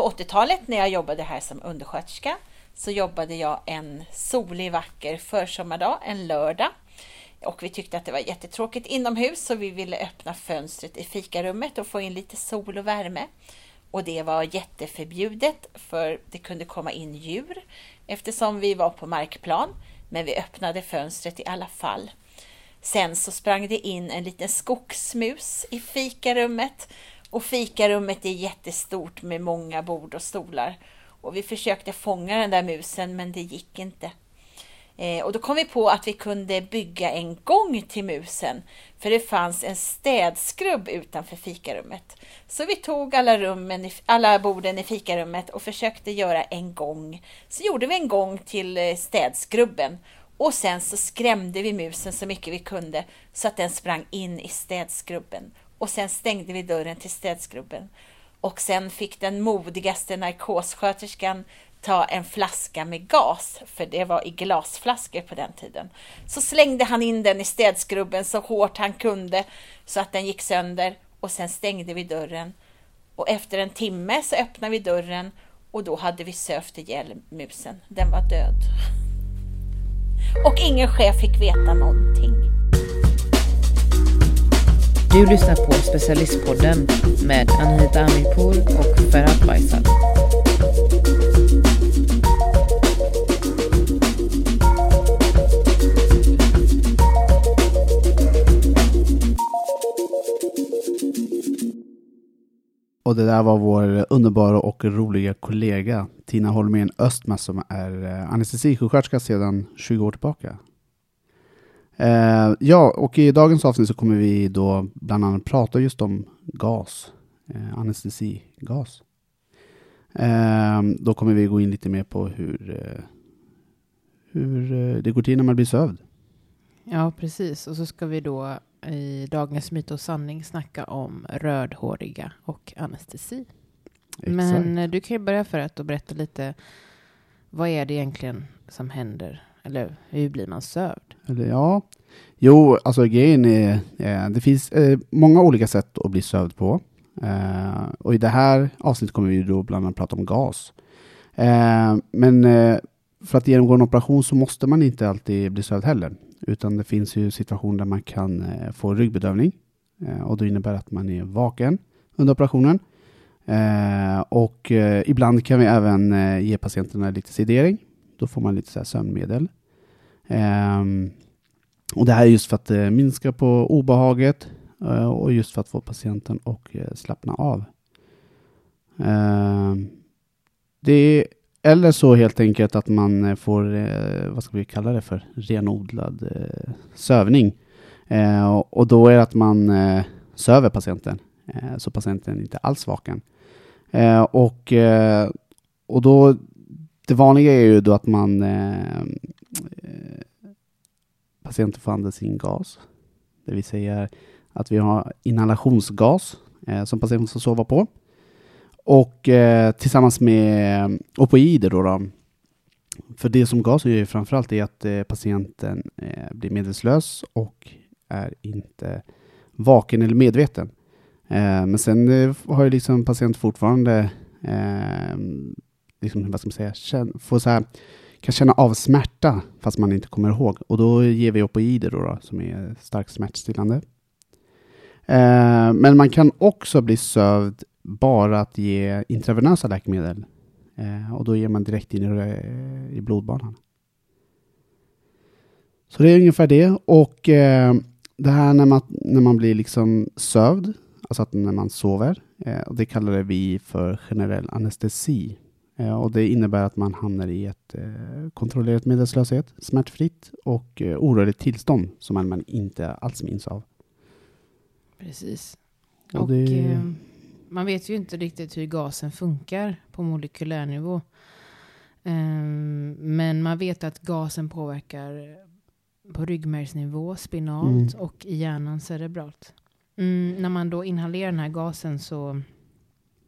på 80-talet när jag jobbade här som undersköterska så jobbade jag en solig vacker försommardag, en lördag. Och vi tyckte att det var jättetråkigt inomhus så vi ville öppna fönstret i fikarummet och få in lite sol och värme. Och det var jätteförbjudet för det kunde komma in djur eftersom vi var på markplan. Men vi öppnade fönstret i alla fall. Sen så sprang det in en liten skogsmus i fikarummet och fikarummet är jättestort med många bord och stolar. Och vi försökte fånga den där musen men det gick inte. Eh, och då kom vi på att vi kunde bygga en gång till musen. För det fanns en städskrubb utanför fikarummet. Så vi tog alla, rummen, alla borden i fikarummet och försökte göra en gång. Så gjorde vi en gång till eh, städskrubben. Och sen så skrämde vi musen så mycket vi kunde så att den sprang in i städskrubben. Och sen stängde vi dörren till städskrubben. Och sen fick den modigaste narkossköterskan ta en flaska med gas, för det var i glasflaskor på den tiden. Så slängde han in den i städskrubben så hårt han kunde så att den gick sönder och sen stängde vi dörren. Och efter en timme så öppnade vi dörren och då hade vi sövt ihjäl musen. Den var död. Och ingen chef fick veta någonting. Du lyssnar på Specialistpodden med Anita Amirpour och Ferhat Baysal. Och det där var vår underbara och roliga kollega Tina Holmén Östma som är eh, anestesisjuksköterska sedan 20 år tillbaka. Eh, ja, och i dagens avsnitt så kommer vi då bland annat prata just om gas, eh, anestesigas. Eh, då kommer vi gå in lite mer på hur, eh, hur eh, det går till när man blir sövd. Ja, precis. Och så ska vi då i dagens myt och sanning snacka om rödhåriga och anestesi. Exakt. Men du kan ju börja för att berätta lite. Vad är det egentligen som händer? Eller hur blir man sövd? Eller ja, jo, alltså grejen är, eh, det finns eh, många olika sätt att bli sövd på. Eh, och i det här avsnittet kommer vi då bland annat prata om gas. Eh, men eh, för att genomgå en operation så måste man inte alltid bli sövd heller. Utan det finns ju situationer där man kan eh, få ryggbedövning. Eh, och det innebär att man är vaken under operationen. Eh, och eh, ibland kan vi även eh, ge patienterna lite sedering. Då får man lite så här sömnmedel. Um, och det här är just för att eh, minska på obehaget eh, och just för att få patienten att eh, slappna av. Ehm, det är, eller så helt enkelt att man eh, får, eh, vad ska vi kalla det för, renodlad eh, sövning. Och, och då är det att man söver patienten, så patienten inte alls vaken. Och, och då, det vanliga är ju då att man eh, eh patienten får andas in gas. Det vill säga att vi har inhalationsgas eh, som patienten får sova på. Och eh, tillsammans med eh, opioider då, då. För det som gas gör framförallt är att eh, patienten eh, blir medvetslös och är inte vaken eller medveten. Eh, men sen eh, har ju liksom patient fortfarande eh, liksom, vad ska man säga, känn, få så här, kan känna av smärta fast man inte kommer ihåg. Och då ger vi opioider då, då som är starkt smärtstillande. Eh, men man kan också bli sövd bara att ge intravenösa läkemedel. Eh, och då ger man direkt in i, eh, i blodbanan. Så det är ungefär det. Och eh, det här när man, när man blir liksom sövd, alltså att när man sover, eh, och det kallar vi för generell anestesi. Eh, och det innebär att man hamnar i ett eh, kontrollerat medvetslöshet, smärtfritt och eh, orörligt tillstånd som man inte alls minns av. Precis. Och Och, det- man vet ju inte riktigt hur gasen funkar på molekylär nivå. Ehm, men man vet att gasen påverkar på ryggmärgsnivå, spinalt Mm. och i hjärnan cerebralt. Mm, när man då inhalerar den här gasen så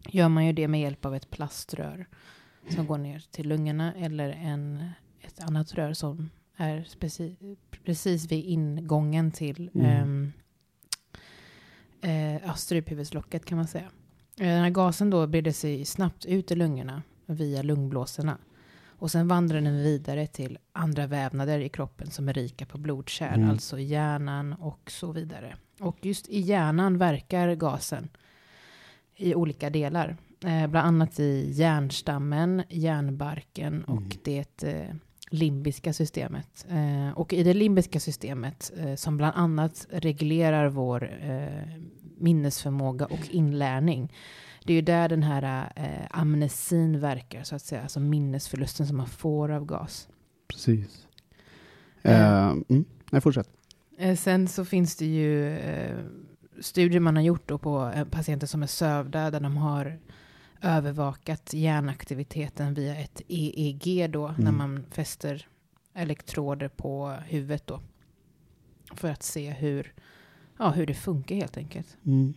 gör man ju det med hjälp av ett plaströr som går ner till lungorna eller en, ett annat rör som är speci- precis vid ingången till Mm. ehm, eh, struphuvudslocket kan man säga. Eh, Den här gasen då breder sig snabbt ut i lungorna via lungblåsorna. Och sen vandrar den vidare till andra vävnader i kroppen som är rika på blodkärl, Mm. alltså hjärnan och så vidare. Och just i hjärnan verkar gasen i olika delar. Eh, bland annat i hjärnstammen, hjärnbarken och Mm. det eh, limbiska systemet. Eh, och i det limbiska systemet som bland annat reglerar vår minnesförmåga och inlärning. Det är ju där den här amnesin verkar, så att säga. Alltså minnesförlusten som man får av gas. Precis. Mm. Nej, fortsätt. Sen så finns det ju studier man har gjort då på patienter som är sövda där de har övervakat hjärnaktiviteten via ett EEG då när Mm. man fäster elektroder på huvudet då. För att se hur, ja, hur det funkar helt enkelt. Mm.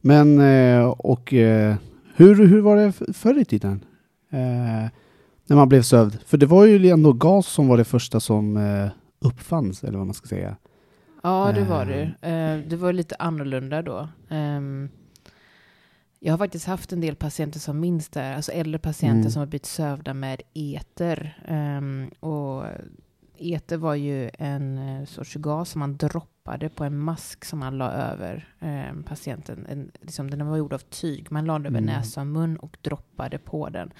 Men, eh, och eh, hur, hur var det förr i tiden? Eh, när man blev sövd? För det var ju ändå gas som var det första som uppfanns, eller vad man ska säga. Ja, det var det. Det var lite annorlunda då. Jag har faktiskt haft en del patienter som minns det här, alltså äldre patienter Mm. som har blivit sövda med eter. Ehm, och eter var ju en eh, sorts gas som man droppade på en mask som man la över ehm, patienten. En, liksom, den var gjord av tyg, man la den över Mm. näsa och mun och droppade på den.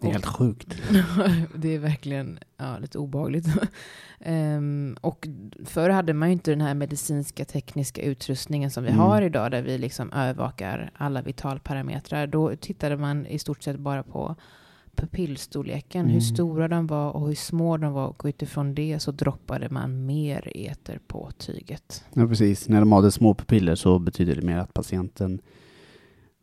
Det är helt sjukt. det är verkligen ja, lite obehagligt. Ehm, och förr hade man ju inte den här medicinska tekniska utrustningen som vi Mm. har idag, där vi liksom övervakar alla vitalparametrar. Då tittade man i stort sett bara på pupillstorleken, hur Mm. stora de var och hur små de var. Och utifrån det så droppade man mer eter på tyget. Ja, precis. När de hade små pupiller så betyder det mer att patienten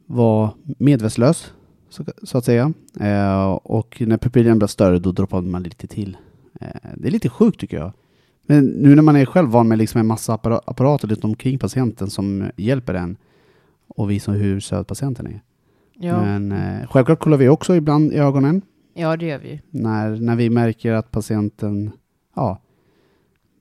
var medvetslös, så, så att säga. Eh, och när pupillen blev större, då droppade man lite till. Eh, det är lite sjukt tycker jag. Men nu när man är själv van med liksom en massa appara- apparater runt omkring patienten som hjälper en och visar hur söt patienten är. Ja, Men eh, självklart kollar vi också ibland i ögonen ja det gör vi när, när vi märker att patienten ja,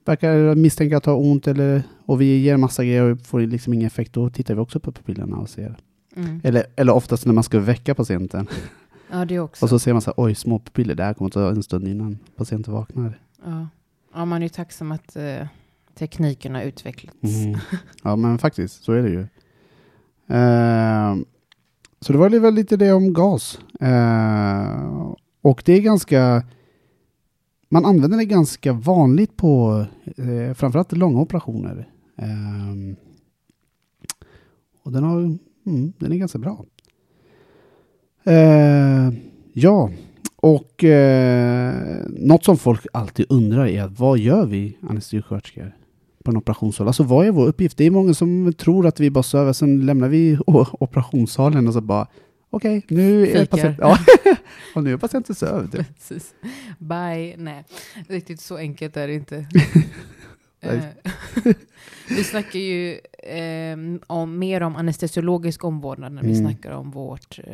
verkar misstänka att ha ont eller, och vi ger massa grejer och får liksom ingen effekt, då tittar vi också på pupillerna och ser. Mm. Eller, eller oftast när man ska väcka patienten Ja, det också. och så ser man så här, oj, små pupiller, det här kommer ta en stund innan patienten vaknar. Ja. ja, man är ju tacksam att eh, tekniken har utvecklats. Mm. Ja, men faktiskt, så är det ju. Eh, så det var väl lite det om gas. Eh, och det är ganska, man använder det ganska vanligt på eh, framförallt långa operationer. Eh, och den, har, mm, den är ganska bra. Eh, ja, och eh, något som folk alltid undrar är vad gör vi anestesisköterskor på en operationssal? Alltså vad är vår uppgift? Det är många som tror att vi bara söver, sen lämnar vi operationssalen och så bara okej, nu är Fikar. patienten, ja, och nu är patienten sövd. Precis. Bye. Nej, riktigt så enkelt är det inte. Eh, vi snackar ju eh, om, mer om anestesiologisk omvårdnad när vi Mm. snackar om vårt, eh,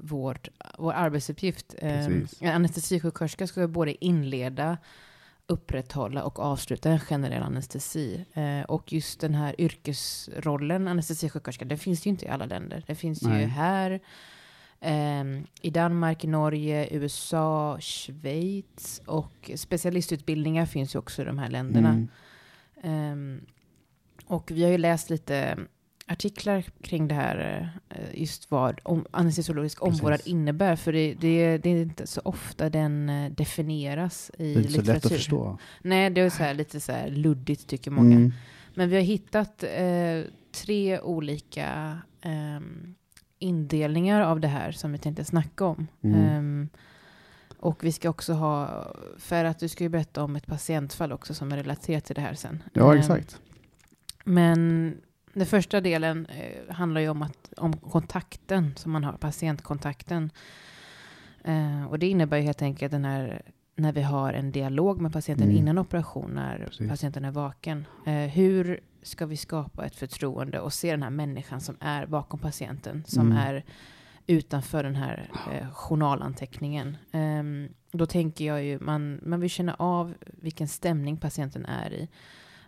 vårt, vår arbetsuppgift. Eh, en anestesisjuksköterska ska både inleda, upprätthålla och avsluta en generell anestesi. Eh, och just den här yrkesrollen anestesisjuksköterska, den finns ju inte i alla länder. Det finns Nej. ju här, ehm, i Danmark, Norge, USA, Schweiz och specialistutbildningar finns ju också i de här länderna. Mm. Ehm, och vi har ju läst lite artiklar kring det här, eh, just vad om, anestesiologisk omvårdnad innebär. För det, det, det är inte så ofta den eh, definieras i Det är inte så litteratur. lätt att förstå. Nej, det är så här, lite så här luddigt tycker många. Mm. Men vi har hittat eh, tre olika ehm, indelningar av det här som vi tänkte snacka om. Mm. Ehm, och vi ska också ha, för att du ska ju berätta om ett patientfall också som är relaterat till det här sen. Ja, Ehm, exakt. Men den första delen eh, handlar ju om, att, om kontakten som man har, patientkontakten. Eh, och det innebär ju helt enkelt den här, när vi har en dialog med patienten Mm. innan operation, när Precis. patienten är vaken. Eh, hur ska vi skapa ett förtroende och se den här människan som är bakom patienten, som Mm. är utanför den här eh, journalanteckningen. Ehm, då tänker jag ju, man, man vill känna av vilken stämning patienten är i.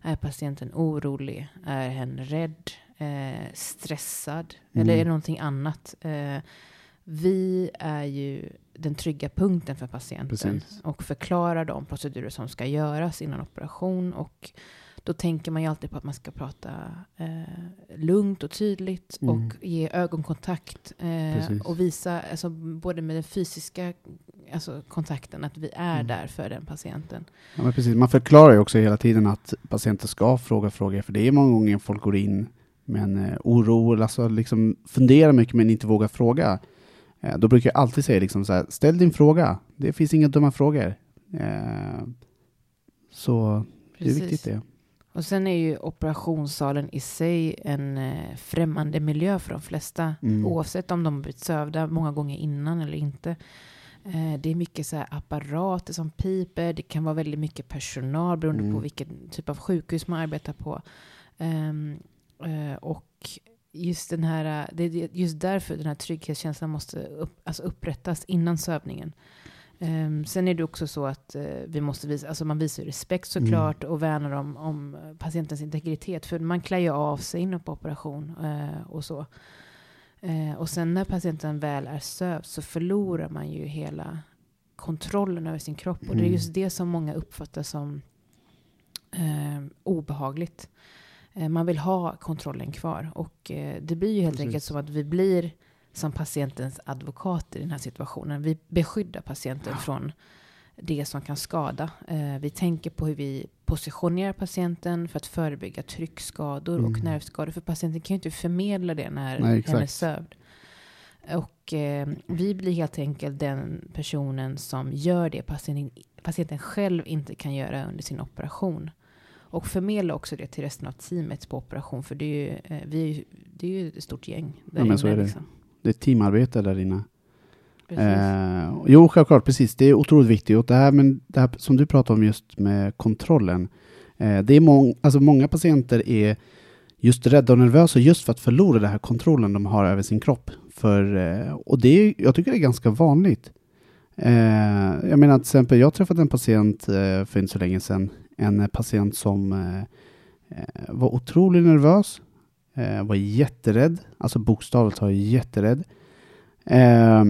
Är patienten orolig? Är hen rädd? eh, stressad Mm. eller är det någonting annat? Eh, vi är ju den trygga punkten för patienten Precis. och förklarar de procedurer som ska göras innan operation. Och då tänker man ju alltid på att man ska prata eh, lugnt och tydligt Mm. och ge ögonkontakt eh, och visa, alltså, både med den fysiska alltså, kontakten, att vi är Mm. där för den patienten. Ja, men precis. Man förklarar ju också hela tiden att patienter ska fråga frågor, för det är många gånger folk går in med en eh, oro, alltså liksom funderar mycket men inte vågar fråga. Eh, då brukar jag alltid säga liksom så här, ställ din fråga. Det finns inga dumma frågor. Eh, så det är Precis. viktigt det. Och sen är ju operationssalen i sig en eh, främmande miljö för de flesta. Mm. Oavsett om de har blivit sövda många gånger innan eller inte. Det är mycket så här apparater som piper. Det kan vara väldigt mycket personal beroende Mm. på vilken typ av sjukhus man arbetar på. Ehm, eh, och just den här, det är just därför den här trygghetskänslan måste upp, alltså upprättas innan sövningen. Ehm, sen är det också så att eh, vi måste visa, alltså man visar respekt såklart och värnar om, om patientens integritet. För man klär ju av sig innan på operation eh, och så. Eh, och sen när patienten väl är sövd så förlorar man ju hela kontrollen över sin kropp. Och det är Mm. just det som många uppfattar som eh, obehagligt. Eh, man vill ha kontrollen kvar. Och eh, det blir ju helt Precis. enkelt som att vi blir som patientens advokater i den här situationen. Vi beskyddar patienten från det som kan skada. Eh, vi tänker på hur vi positionerar patienten för att förebygga tryckskador och Mm. nervskador. För patienten kan ju inte förmedla det när Nej, hen är sövd. Och eh, vi blir helt enkelt den personen som gör det patienten, patienten själv inte kan göra under sin operation. Och förmedla också det till resten av teamet på operation. För det är ju, eh, vi är ju, det är ju ett stort gäng. där Ja, men så är det. liksom. Det är teamarbete där inne. Eh, jo, självklart, precis. Det är otroligt viktigt. Och det här, men det här som du pratar om just med kontrollen. Eh, det är mång, alltså många patienter är just rädda och nervösa just för att förlora den här kontrollen de har över sin kropp. För, eh, och det är, jag tycker det är ganska vanligt. Eh, jag menar till exempel, jag träffade en patient eh, för inte så länge sedan. En eh, patient som eh, eh, var otroligt nervös. Eh, var jätterädd, alltså bokstavligt talat jätterädd. Eh,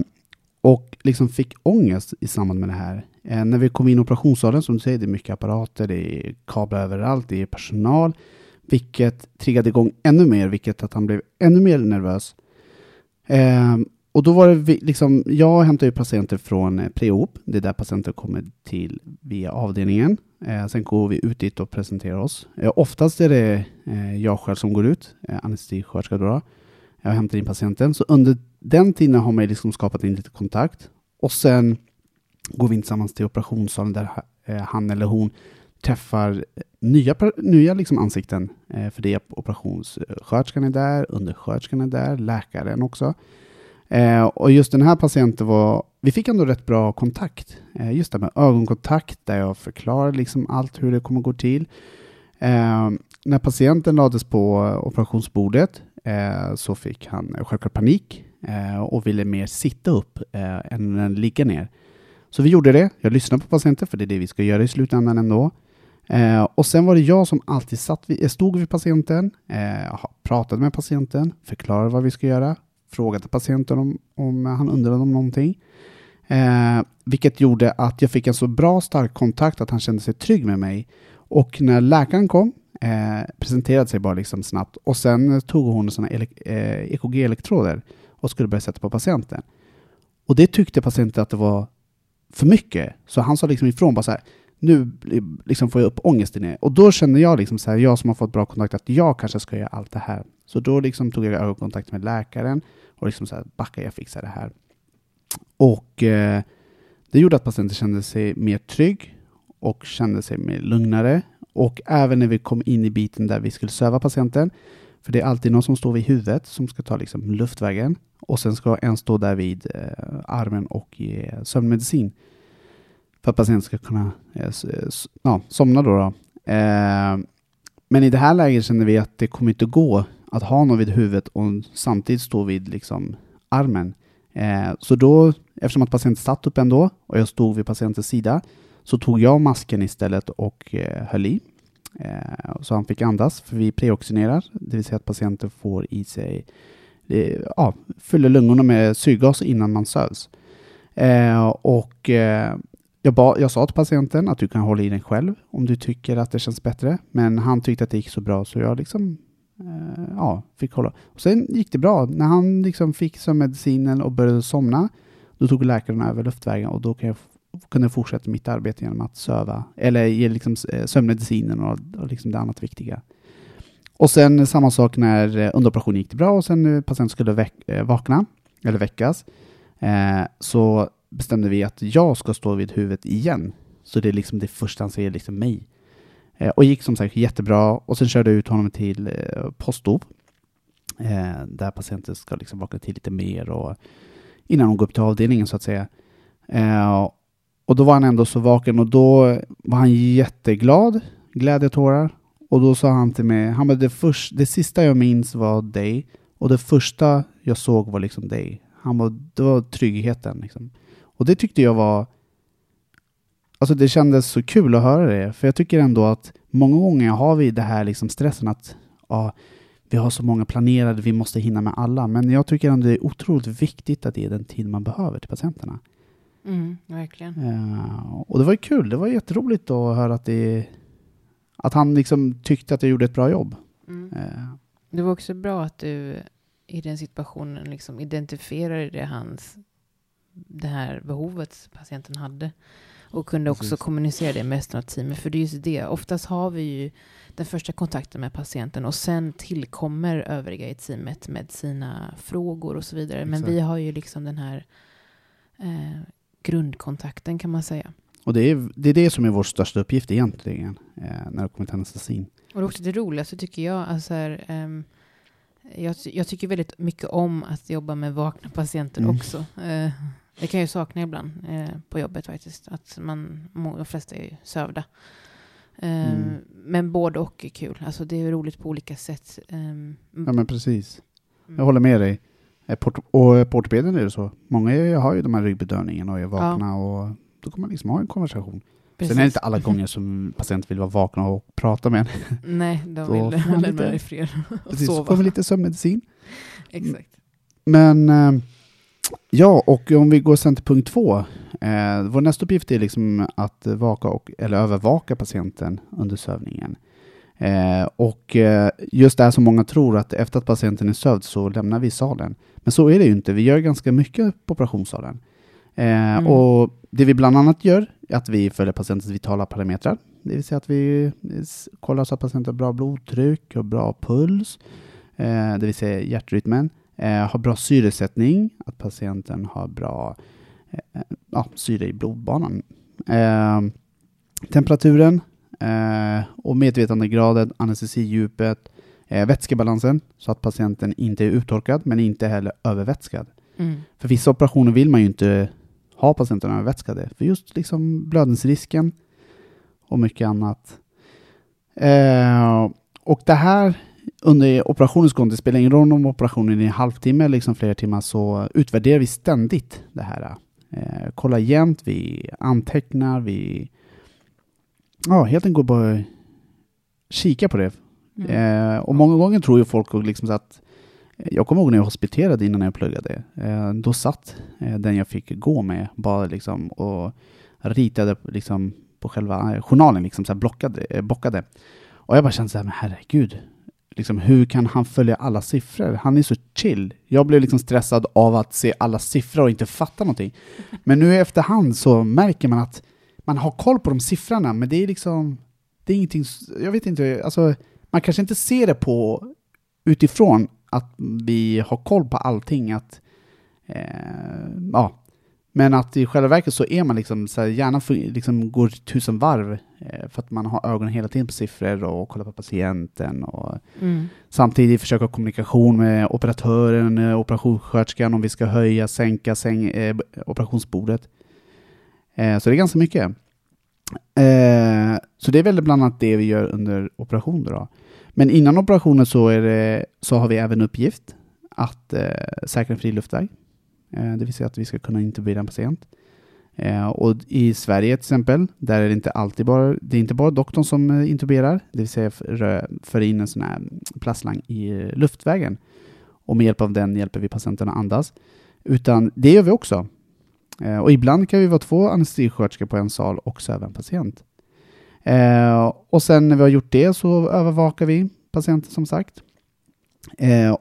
och liksom fick ångest i samband med det här. Eh, när vi kom in i operationssalen, som du säger, det är mycket apparater, det är kablar överallt, det är personal. Vilket triggade igång ännu mer, vilket att han blev ännu mer nervös. Eh, och då var det liksom, jag hämtar ju patienter från preop. pre-op, det är där patienter kommer till via avdelningen. Eh, sen går vi ut dit och presenterar oss. Eh, oftast är det eh, jag själv som går ut, eh, anestesisköterska då. Jag hämtar in patienten, så under den tiden har man liksom skapat in lite kontakt. Och sen går vi in tillsammans till operationssalen där eh, han eller hon träffar eh, nya, nya liksom ansikten. Eh, för det är operationssköterskan är där, undersköterskan är där, läkaren också. Eh, och just den här patienten var, vi fick ändå rätt bra kontakt. Eh, just det med ögonkontakt där jag förklarar liksom allt hur det kommer gå till. Eh, när patienten lades på operationsbordet eh, så fick han självklart panik eh, och ville mer sitta upp eh, än än ligga ner. Så vi gjorde det. Jag lyssnade på patienten för det är det vi ska göra i slutändan ändå. Eh, och sen var det jag som alltid satt vid, stod vid patienten, eh, pratade med patienten, förklarade vad vi ska göra, frågade patienten om, om han undrade om någonting. Eh, vilket gjorde att jag fick en så bra stark kontakt att han kände sig trygg med mig. Och när läkaren kom, eh, presenterade sig bara liksom snabbt och sen tog hon såna eh, EKG-elektroder och skulle börja sätta på patienten. Och det tyckte patienten att det var för mycket. Så han sa liksom ifrån bara så här, nu liksom får jag upp ångesten igen. Och då kände jag liksom så här, jag som har fått bra kontakt, att jag kanske ska göra allt det här. Så då liksom tog jag ögonkontakt med läkaren och liksom så här, backa, jag fixar det här. Och eh, det gjorde att patienten kände sig mer trygg och kände sig mer lugnare. Och även när vi kom in i biten där vi skulle söva patienten, för det är alltid någon som står vid huvudet som ska ta liksom luftvägen och sen ska en stå där vid eh, armen och ge sömnmedicin för att patienten ska kunna eh, eh ja, somna. Då, då. Eh, men i det här läget känner vi att det kommer inte gå att ha någon vid huvudet och samtidigt stå vid liksom, armen. Eh, så då, eftersom att patienten satt upp ändå och jag stod vid patientens sida, så tog jag masken istället och eh, höll i. Eh, så han fick andas, för vi preoxinerar, det vill säga att patienten får i sig, eh, ja, fyller lungorna med syrgas innan man sövs. Eh, och eh, jag, ba, jag sa till patienten att du kan hålla i den själv om du tycker att det känns bättre. Men han tyckte att det gick så bra så jag liksom eh, ja, fick hålla. Och sen gick det bra. När han liksom fick som medicinen och började somna, då tog läkaren över luftvägen och då kan jag kunde fortsätta mitt arbete genom att söva, eller ge liksom eh, sömnmedicinen och, och liksom det annat viktiga. Och sen samma sak när eh, underoperationen under operationen gick det bra och sen patienten skulle väck, eh, vakna, eller väckas, eh, så bestämde vi att jag ska stå vid huvudet igen. Så det är liksom det första han säger, liksom mig. Eh, och gick som sagt jättebra och sen körde jag ut honom till eh, postop. Eh, där patienten ska liksom vakna till lite mer och innan hon går upp till avdelningen så att säga. Eh, och då var han ändå så vaken och då var han jätteglad, glädjetårar. Och då sa han till mig, han bara, det, först, det sista jag minns var dig och det första jag såg var liksom dig. Han bara, det var tryggheten. Liksom. Och det tyckte jag var... Alltså det kändes så kul att höra det, för jag tycker ändå att många gånger har vi det här liksom stressen att ja, vi har så många planerade, vi måste hinna med alla. Men jag tycker ändå det är otroligt viktigt att det är den tid man behöver till patienterna. Mm, verkligen. Uh, och det var kul, det var jätteroligt att höra att det att han liksom tyckte att jag gjorde ett bra jobb. Mm. Uh. Det var också bra att du i den situationen liksom identifierade det hans det här behovet patienten hade. Och kunde också Precis. kommunicera det med resten av teamet. För det är just det, oftast har vi ju den första kontakten med patienten och sen tillkommer övriga i teamet med sina frågor och så vidare. Exakt. Men vi har ju liksom den här eh, grundkontakten kan man säga. Och det är, det är det som är vår största uppgift egentligen, eh, när det kommer till anestesin. Och också det roligaste tycker jag, alltså här, um, jag, jag, tycker väldigt mycket om att jobba med vakna patienter mm. också. Uh, det kan jag sakna ibland eh, på jobbet faktiskt. Att man, de flesta är sövda. Eh, mm. Men både och är kul. Alltså det är roligt på olika sätt. Eh, ja men precis. Mm. Jag håller med dig. Port och på ortopeden är det så. Många har ju de här ryggbedövningen och är vakna ja. och då kan man liksom ha en konversation. Precis. Sen är det inte alla gånger som patient vill vara vakna och prata med en. Nej, de vill lämna dig i fred och Precis, sova. så får vi lite sömnmedicin. Exakt. Men eh, Ja, och om vi går sen till punkt två. Eh, vår nästa uppgift är liksom att vaka och, eller övervaka patienten under sövningen. Eh, och eh, just det här som många tror att efter att patienten är sövd så lämnar vi salen. Men så är det ju inte. Vi gör ganska mycket på operationssalen. Eh, mm. Och det vi bland annat gör är att vi följer patientens vitala parametrar. Det vill säga att vi kollar så att patienten har bra blodtryck och bra puls. Eh, det vill säga hjärtrytmen eh, har bra syresättning, att patienten har bra eh, ja, syre i blodbanan. Eh, temperaturen och medvetandegraden, anestesidjupet, vätskebalansen, så att patienten inte är uttorkad men inte heller övervätskad. Mm. För vissa operationer vill man ju inte ha patienten övervätskade, för just liksom blödningsrisken och mycket annat. Eh, och det här under operationens gång, det spelar ingen roll om operationen är en halvtimme eller liksom flera timmar, så utvärderar vi ständigt det här. Eh, kollar jämt, vi antecknar, vi ja, helt enkelt bara kika på det. Mm. Eh, och många gånger tror ju folk liksom att jag kommer ihåg när jag hospiterade innan jag pluggade. Eh, då satt eh, den jag fick gå med bara liksom och ritade liksom på själva journalen, liksom så här blockade, eh, bockade. Och jag bara kände så här, men herregud, liksom, hur kan han följa alla siffror? Han är så chill. Jag blev liksom stressad av att se alla siffror och inte fatta någonting. Men nu i efterhand så märker man att man har koll på de siffrorna, men det är liksom, det är ingenting, jag vet inte, alltså, man kanske inte ser det på utifrån att vi har koll på allting, att eh, ja, men att i själva verket så är man liksom, så här, hjärnan liksom går tusen varv eh, för att man har ögonen hela tiden på siffror och kollar på patienten och mm. samtidigt försöka ha kommunikation med operatören, eh, operationssköterskan om vi ska höja, sänka säng, eh, operationsbordet. Eh, så det är ganska mycket. Eh, så det är väl bland annat det vi gör under operationer. Då. Men innan operationen så, är det, så har vi även uppgift att eh, säkra en fri luftväg. Eh, det vill säga att vi ska kunna intubera en patient. Eh, och i Sverige till exempel, där är det inte alltid bara, det är inte bara doktorn som eh, intuberar, det vill säga för, in en sån här plastslang i luftvägen. Och med hjälp av den hjälper vi patienten att andas. Utan det gör vi också. Och ibland kan vi vara två anestesisköterskor på en sal och söva en patient. Och sen när vi har gjort det så övervakar vi patienten som sagt.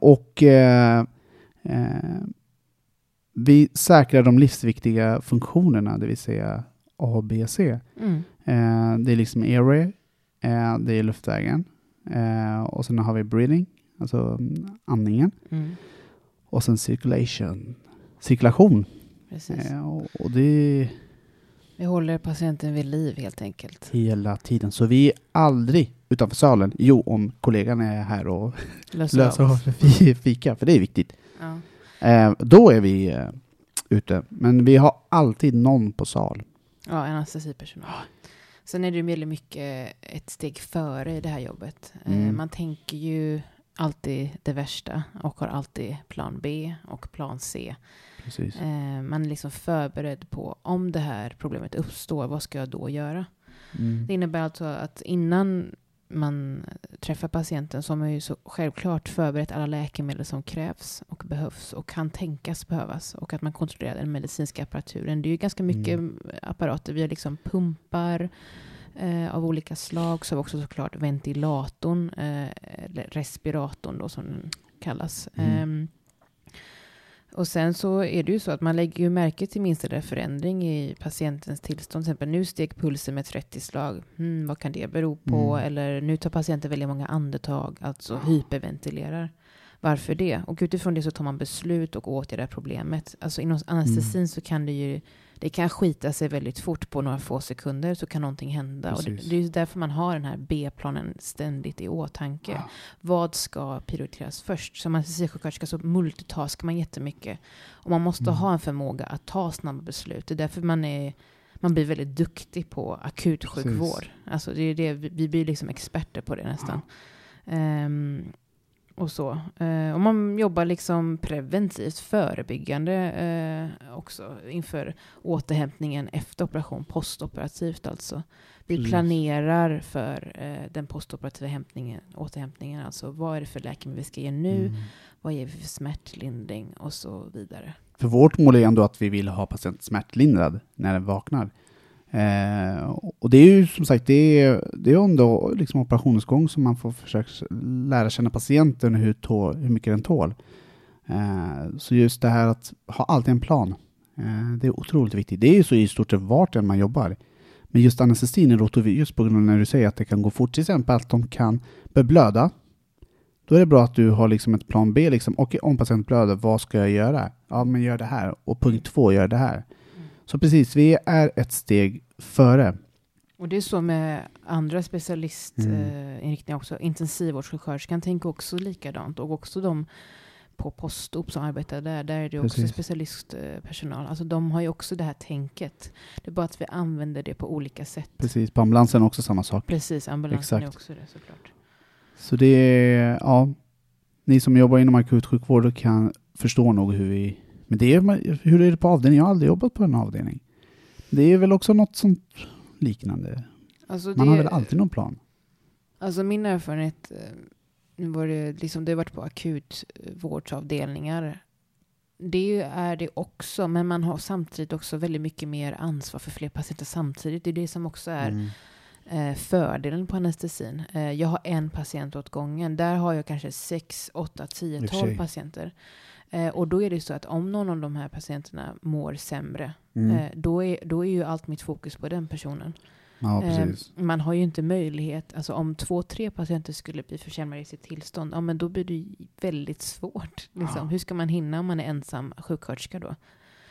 Och vi säkrar de livsviktiga funktionerna, det vill säga A, B, C. Mm. Eh, det är liksom airway, eh, det är luftvägen eh, och sen har vi breathing, alltså mm, andningen. Mm. Och sen circulation, cirkulation. Precis. Eh, och, och det Vi håller patienten vid liv helt enkelt. hela tiden. Så vi är aldrig utanför salen. Jo, om kollegan är här och Löser av. av fi- fika, för det är viktigt. Ja. Eh, då är vi eh, ute. Men vi har alltid någon på sal. Ja, anestesipersonal. Sen är det ju väldigt mycket ett steg före i det här jobbet. Eh, Mm. Man tänker ju alltid det värsta och har alltid plan B och plan C. Precis. Eh, Man är liksom förberedd på om det här problemet uppstår, vad ska jag då göra? Mm. Det innebär alltså att innan man träffar patienten har man ju så självklart förberett alla läkemedel som krävs och behövs och kan tänkas behövas och att man kontrollerar den medicinska apparaturen. Det är ju ganska mycket Mm. apparater. Vi har liksom pumpar eh, av olika slag. Så har vi också såklart ventilatorn, eh, respiratorn då som den kallas. Mm. Ehm, och sen så är det ju så att man lägger ju märke till minsta förändring i patientens tillstånd. Till exempel nu steg pulsen med 30 slag. Hmm, vad kan det bero på? Mm. Eller nu tar patienten väldigt många andetag, alltså hyperventilerar. Varför det? Och utifrån det så tar man beslut och åtgärdar problemet. Alltså inom anestesin Mm. så kan det ju det kan skita sig väldigt fort på några få sekunder så kan någonting hända. Och det, det är därför man har den här B-planen ständigt i åtanke. Ja. Vad ska prioriteras först? Som anestesisjuksköterska så multitaskar man jättemycket. Och man måste Mm. ha en förmåga att ta snabba beslut. Det är därför man, är, man blir väldigt duktig på akutsjukvård. Alltså det är det, vi vi blir liksom experter på det nästan. Ehm, och så. Eh, och man jobbar liksom preventivt, förebyggande eh, också inför återhämtningen efter operation, postoperativt alltså. Vi Precis. planerar för eh, den postoperativa hämtningen, återhämtningen, alltså vad är det för läkemedel vi ska ge nu, Mm. vad ger vi för smärtlindring och så vidare. För vårt mål är ändå att vi vill ha patienten smärtlindrad när den vaknar. Eh, och det är ju som sagt, det är, det är under liksom operationsgång gång som man får försöka lära känna patienten hur, tå, hur mycket den tål. Eh, så just det här att ha alltid en plan, eh, det är otroligt viktigt. Det är ju så i stort sett vart än man jobbar. Men just anestesin är otroligt just på grund av när du säger att det kan gå fort, till exempel att de kan börja blöda. Då är det bra att du har liksom ett plan B, liksom, okej om patienten blöder, vad ska jag göra? Ja, men gör det här. Och punkt två, gör det här. Så precis, vi är ett steg före. Och det är så med andra Mm. specialistinriktningar också. Intensivvårdssjuksköterskan tänker också likadant. Och också de på postop som arbetar där, där är det också Precis. specialistpersonal. Alltså de har ju också det här tänket. Det är bara att vi använder det på olika sätt. Precis, på ambulansen också samma sak. Precis, ambulansen är Exakt. också det såklart. Så det är, ja, ni som jobbar inom akutsjukvård kan förstå nog hur vi, men det är, hur är det på avdelning? Jag har aldrig jobbat på en avdelning. Det är väl också något sånt liknande. Alltså Man har väl alltid någon plan? Alltså min erfarenhet, eh, nu var det liksom, det har varit på akutvårdsavdelningar. Det är det också, men man har samtidigt också väldigt mycket mer ansvar för fler patienter samtidigt. Det är det som också är Mm. eh, fördelen på anestesin. Eh, jag har en patient åt gången. Där har jag kanske 6, 8, 10, I och för 12 sig. patienter. Eh, och då är det så att om någon av de här patienterna mår sämre, Mm. eh, då, är, då är ju allt mitt fokus på den personen. Ja, Eh, man har ju inte möjlighet, alltså om två, tre patienter skulle bli försämrade i sitt tillstånd, ja men då blir det ju väldigt svårt. Liksom. Ja. Hur ska man hinna om man är ensam sjuksköterska då?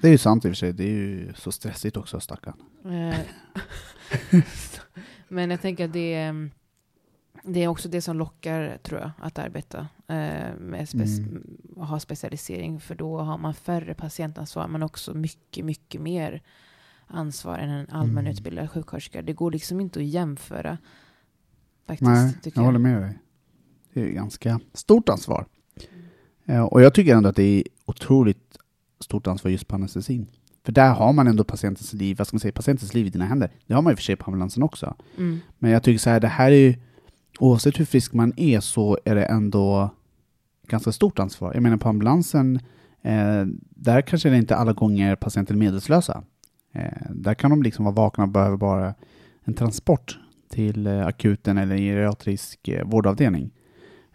Det är ju sant i och för sig. Det är ju så stressigt också, stackarn. Eh, men jag tänker att det är, det är också det som lockar, tror jag, att arbeta eh, med spec- Mm. ha specialisering. För då har man färre patientansvar, men också mycket, mycket mer ansvar än en allmänutbildad sjuksköterska. Det går liksom inte att jämföra. Faktiskt, Nej, tycker jag håller med dig. Det är ju ganska stort ansvar. Eh, och jag tycker ändå att det är otroligt stort ansvar just på anestesin. För där har man ändå patientens liv, vad ska man säga, patientens liv i dina händer. Det har man och för sig på ambulansen också. Mm. Men jag tycker så här, det här är ju, oavsett hur frisk man är så är det ändå ganska stort ansvar. Jag menar på ambulansen, eh, där kanske det inte alla gånger patienter är medvetslösa. Eh, där kan de liksom vara vakna och behöver bara en transport till eh, akuten eller geriatrisk eh, vårdavdelning.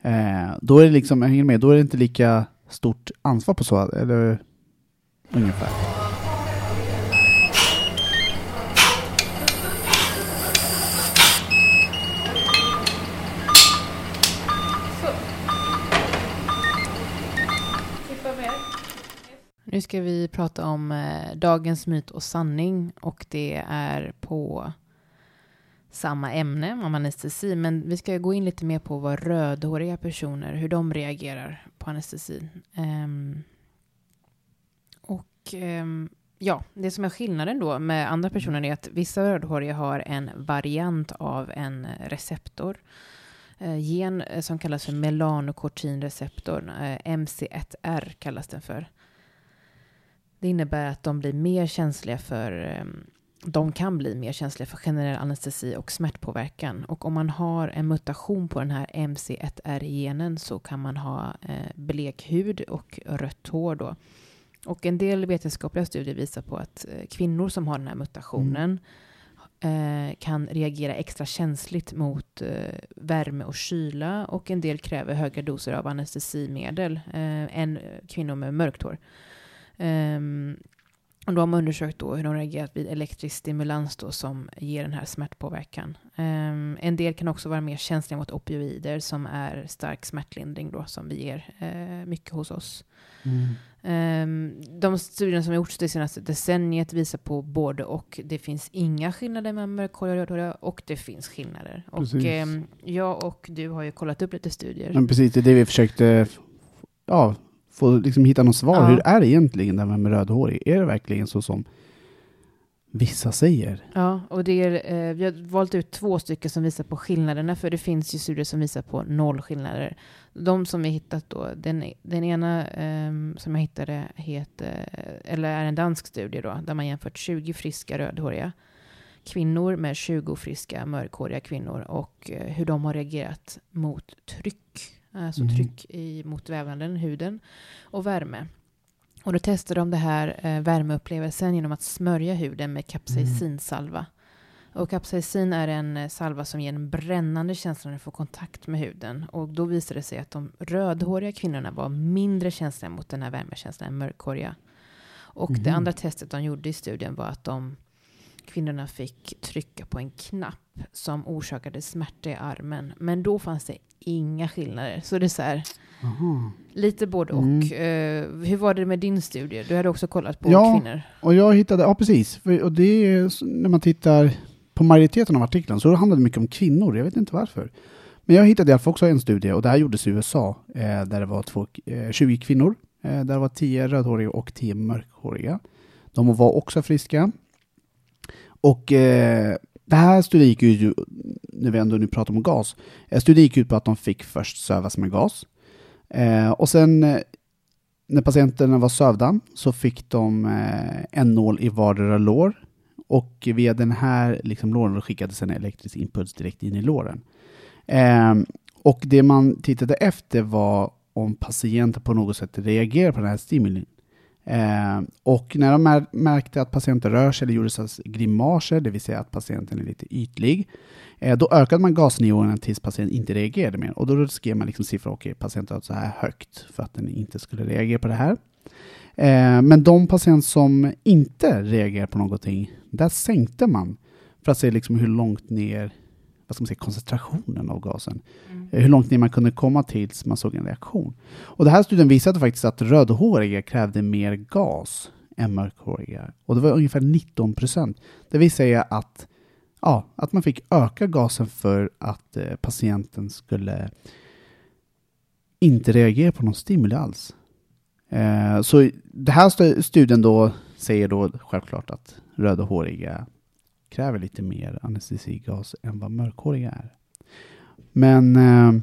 Eh, då är det liksom, jag hänger med, då är det inte lika stort ansvar på så, eller ungefär. Nu ska vi prata om eh, dagens myt och sanning och det är på samma ämne om anestesi, men vi ska gå in lite mer på vad rödhåriga personer, hur de reagerar på anestesi. Um, ehm, och um, ja, det som är skillnaden då med andra personer är att vissa rödhåriga har en variant av en receptor, eh, gen eh, som kallas för melanokortinreceptorn, eh, MC1R kallas den för. Det innebär att de blir mer känsliga för ehm, de kan bli mer känsliga för generell anestesi och smärtpåverkan. Och om man har en mutation på den här MC1R-genen så kan man ha eh, blek hud och rött hår då. Och en del vetenskapliga studier visar på att eh, kvinnor som har den här mutationen eh, kan reagera extra känsligt mot värme och kyla och en del kräver höga doser av anestesimedel än kvinnor med mörkt hår. Um, och då har man undersökt då hur de reagerat vid elektrisk stimulans då som ger den här smärtpåverkan. Um, en del kan också vara mer känsliga mot opioider som är stark smärtlindring då som vi ger uh, mycket hos oss. Mm. Um, de studierna som har gjorts det senaste decenniet visar på både och. Det finns inga skillnader mellan rödhåriga och det finns skillnader. Precis. Och um, jag och du har ju kollat upp lite studier. Men precis, det är det vi försökte ja, få liksom hitta något svar. Ja. Hur är det egentligen det här med rödhårig? Är det verkligen så som vissa säger? Ja, och det är, eh, vi har valt ut två stycken som visar på skillnaderna, för det finns ju studier som visar på noll skillnader. De som vi hittat då, den, den ena ehm, som jag hittade heter, eller är en dansk studie då, där man jämfört 20 friska rödhåriga kvinnor med 20 friska mörkhåriga kvinnor och eh, hur de har reagerat mot tryck, alltså Mhm. tryck i, mot vävnaden, huden och värme. Och då testade de det här eh, värmeupplevelsen genom att smörja huden med kapsaicinsalva. Och kapsaicin är en eh, salva som ger en brännande känsla när den får kontakt med huden. Och då visade det sig att de rödhåriga kvinnorna var mindre känsliga mot den här värmekänslan än mörkhåriga. Och det Mhm. andra testet de gjorde i studien var att de kvinnorna fick trycka på en knapp som orsakade smärta i armen. Men då fanns det inga skillnader. Så det är så här, Aha. lite både och. Mm. Eh, hur var det med din studie? Du hade också kollat på Ja. kvinnor. Och jag hittade, ja precis, och det är när man tittar på majoriteten av artiklarna så handlar det mycket om kvinnor, jag vet inte varför. Men jag hittade i alla fall också en studie, och det här gjordes i USA, eh, där det var två, eh, 20 kvinnor, eh, där det var 10 rödhåriga och 10 mörkhåriga. De var också friska. Och eh, det här studiet gick ju, när vi ändå nu pratar om gas, eh, studiet gick ut på att de fick först sövas med gas. Eh, och sen eh, när patienterna var sövda så fick de eh, en nål i vardera lår och via den här liksom, låren skickades en elektrisk impuls direkt in i låren. Eh, och det man tittade efter var om patienten på något sätt reagerar på den här stimulin. Eh, och när de märkte att patienten rör sig eller gjorde grimaser, det vill säga att patienten är lite ytlig, eh, då ökade man gasnivåerna tills patienten inte reagerade mer. Och då skrev man liksom siffror, okej, patienten har så här högt för att den inte skulle reagera på det här. Eh, men de patienter som inte reagerar på någonting, där sänkte man för att se liksom hur långt ner vad ska man säga, koncentrationen av gasen. Eh, Hur långt ner man kunde komma tills man såg en reaktion. Och det här studien visade faktiskt att rödhåriga krävde mer gas än mörkhåriga. Och det var ungefär 19 procent. Det vill säga att, ja, att man fick öka gasen för att eh, patienten skulle inte reagera på någon stimuli alls. Eh, så det här stu- studien då säger då självklart att rödhåriga kräver lite mer anestesigas än vad mörkhåriga är. Men eh,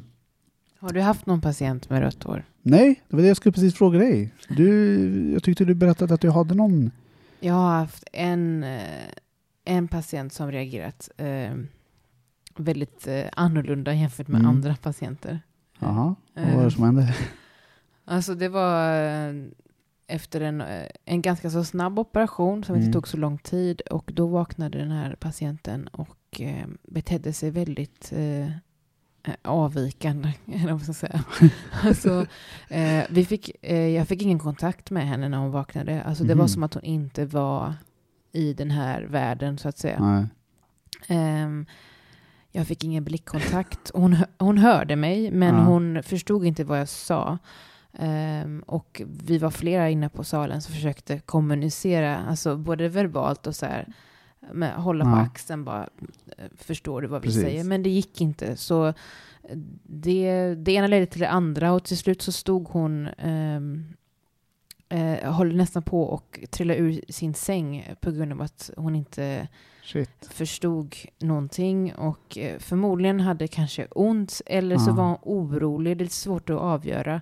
Har du haft någon patient med rött hår? nej, det var det jag skulle precis fråga dig. Du, jag tyckte du berättade att du hade någon Jag har haft en, eh, en patient som reagerat eh, väldigt eh, annorlunda jämfört med Mm. andra patienter. Jaha, vad var det Eh, som hände? Alltså det var efter en, eh, en ganska så snabb operation som Mm. inte tog så lång tid och då vaknade den här patienten och eh, betedde sig väldigt eh, eh, avvikande, eller vad man ska säga. alltså, eh, vi fick, eh, jag fick ingen kontakt med henne när hon vaknade. Alltså det var Mhm. som att hon inte var i den här världen så att säga. Ehm, jag fick ingen blickkontakt. Hon, hon hörde mig, men Ja. hon förstod inte vad jag sa. Ehm, och vi var flera inne på salen som försökte kommunicera, alltså både verbalt och så här, med, hålla på Ja. axeln bara, eh, förstår du vad vi Precis. säger? Men det gick inte. Så eh, det, det ena ledde till det andra och till slut så stod hon um, eh, höll nästan på och trilla ur sin säng på grund av att hon inte Shit. förstod någonting och eh, förmodligen hade kanske ont eller så Ja. var hon orolig. Det är lite svårt att avgöra.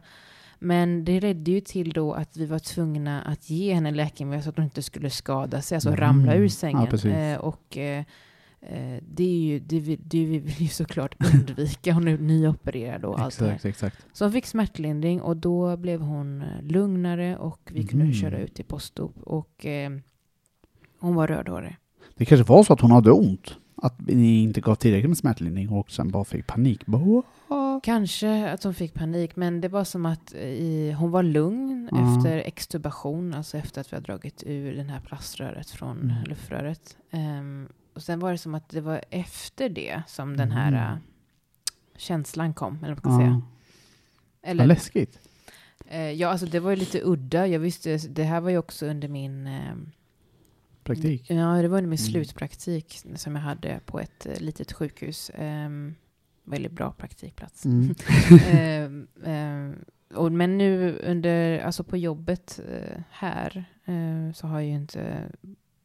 Men det ledde ju till då att vi var tvungna att ge henne läkemedel så att hon inte skulle skada sig, alltså Mm. ramla ur Ja, sängen. precis. eh, och eh, eh, det är ju, det, vill- det vill vi ju såklart undvika. Hon är nyopererad och allt det här. Exakt, exakt. Så hon fick smärtlindring och då blev hon lugnare och vi kunde Mhm. köra ut till postdop. Och eh, hon var rödhårig. Det kanske var så att hon hade ont. Att ni inte gav tillräckligt med smärtlindring och sen bara fick panik. Bara. Kanske att hon fick panik, men det var som att eh, i, hon var lugn Ja. efter extubation, alltså efter att vi har dragit ur den här plaströret från Mm. luftröret. Ehm, och sen var det som att det var efter det som den här Mm. eh, känslan kom, eller vad man Ja. säga. Vad Eller, läskigt. eh, ja, alltså det var ju lite udda. Jag visste, det här var ju också under min... ehm, Praktik. Ja, det var under min Mm. slutpraktik som jag hade på ett litet sjukhus. Um, väldigt bra praktikplats. Mm. Ehm, ehm, och, men nu under, alltså på jobbet eh, här eh, så har jag ju inte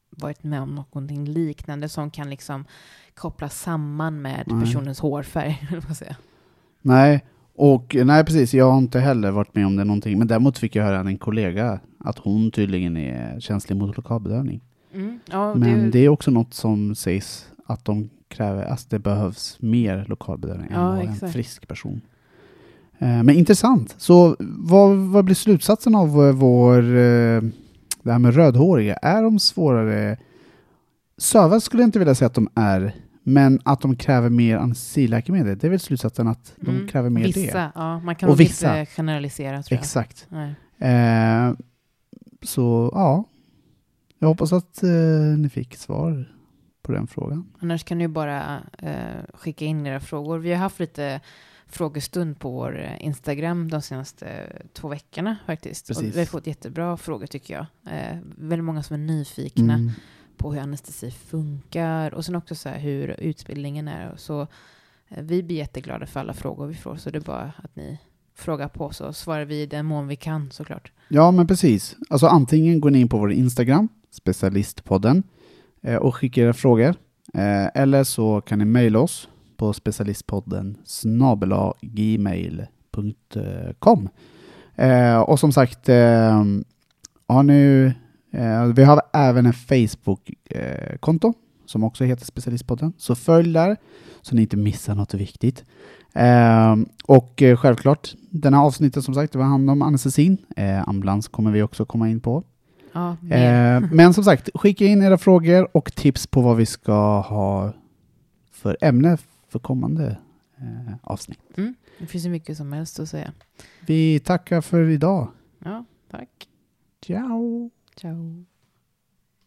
varit med om någonting liknande som kan liksom kopplas samman med Nej. personens hårfärg. Nej, och nej precis, jag har inte heller varit med om det någonting. Men däremot fick jag höra av en kollega att hon tydligen är känslig mot lokalbedövning. Mm. Ja, Men det, det är också något som sägs att de kräver, alltså det behövs mer lokalbedövning än Ja, vad en exakt. frisk person. Eh, Men intressant. Så vad, vad blir slutsatsen av eh, vår, eh, det här med rödhåriga? Är de svårare? Söva skulle jag inte vilja säga att de är, men att de kräver mer anestesiläkemedel, det är väl slutsatsen att de mm, kräver mer vissa, det? Ja, man kan Och nog vissa. inte generalisera tror jag. Exakt. Eh, så ja, jag hoppas att eh, ni fick svar på den frågan. Annars kan ni bara eh, skicka in era frågor. Vi har haft lite frågestund på vår eh, Instagram de senaste två veckorna faktiskt. Och Precis. vi har fått jättebra frågor tycker jag. Eh, väldigt många som är nyfikna Mm. på hur anestesi funkar och sen också så här hur utbildningen är. Så eh, vi blir jätteglada för alla frågor vi får, så det är bara att ni frågar på så svarar vi i den mån vi kan såklart. Ja, men precis. Alltså antingen går ni in på vår Instagram, specialistpodden, Eh, och skicka era frågor. Eh, eller så kan ni mejla oss på specialistpodden snabelagmail.com. Eh, och som sagt, har ni, vi har även en Facebook-konto som också heter Specialistpodden. Så följ där så ni inte missar något viktigt. Eh, och självklart, den här avsnittet som sagt, det var hand om anestesin. Eh, ambulans kommer vi också komma in på. Ja. Eh, men som sagt, skicka in era frågor och tips på vad vi ska ha för ämne för kommande eh, avsnitt. Mm, det finns ju mycket som helst att säga. Vi tackar för idag. Ja, tack. Ciao! Ciao.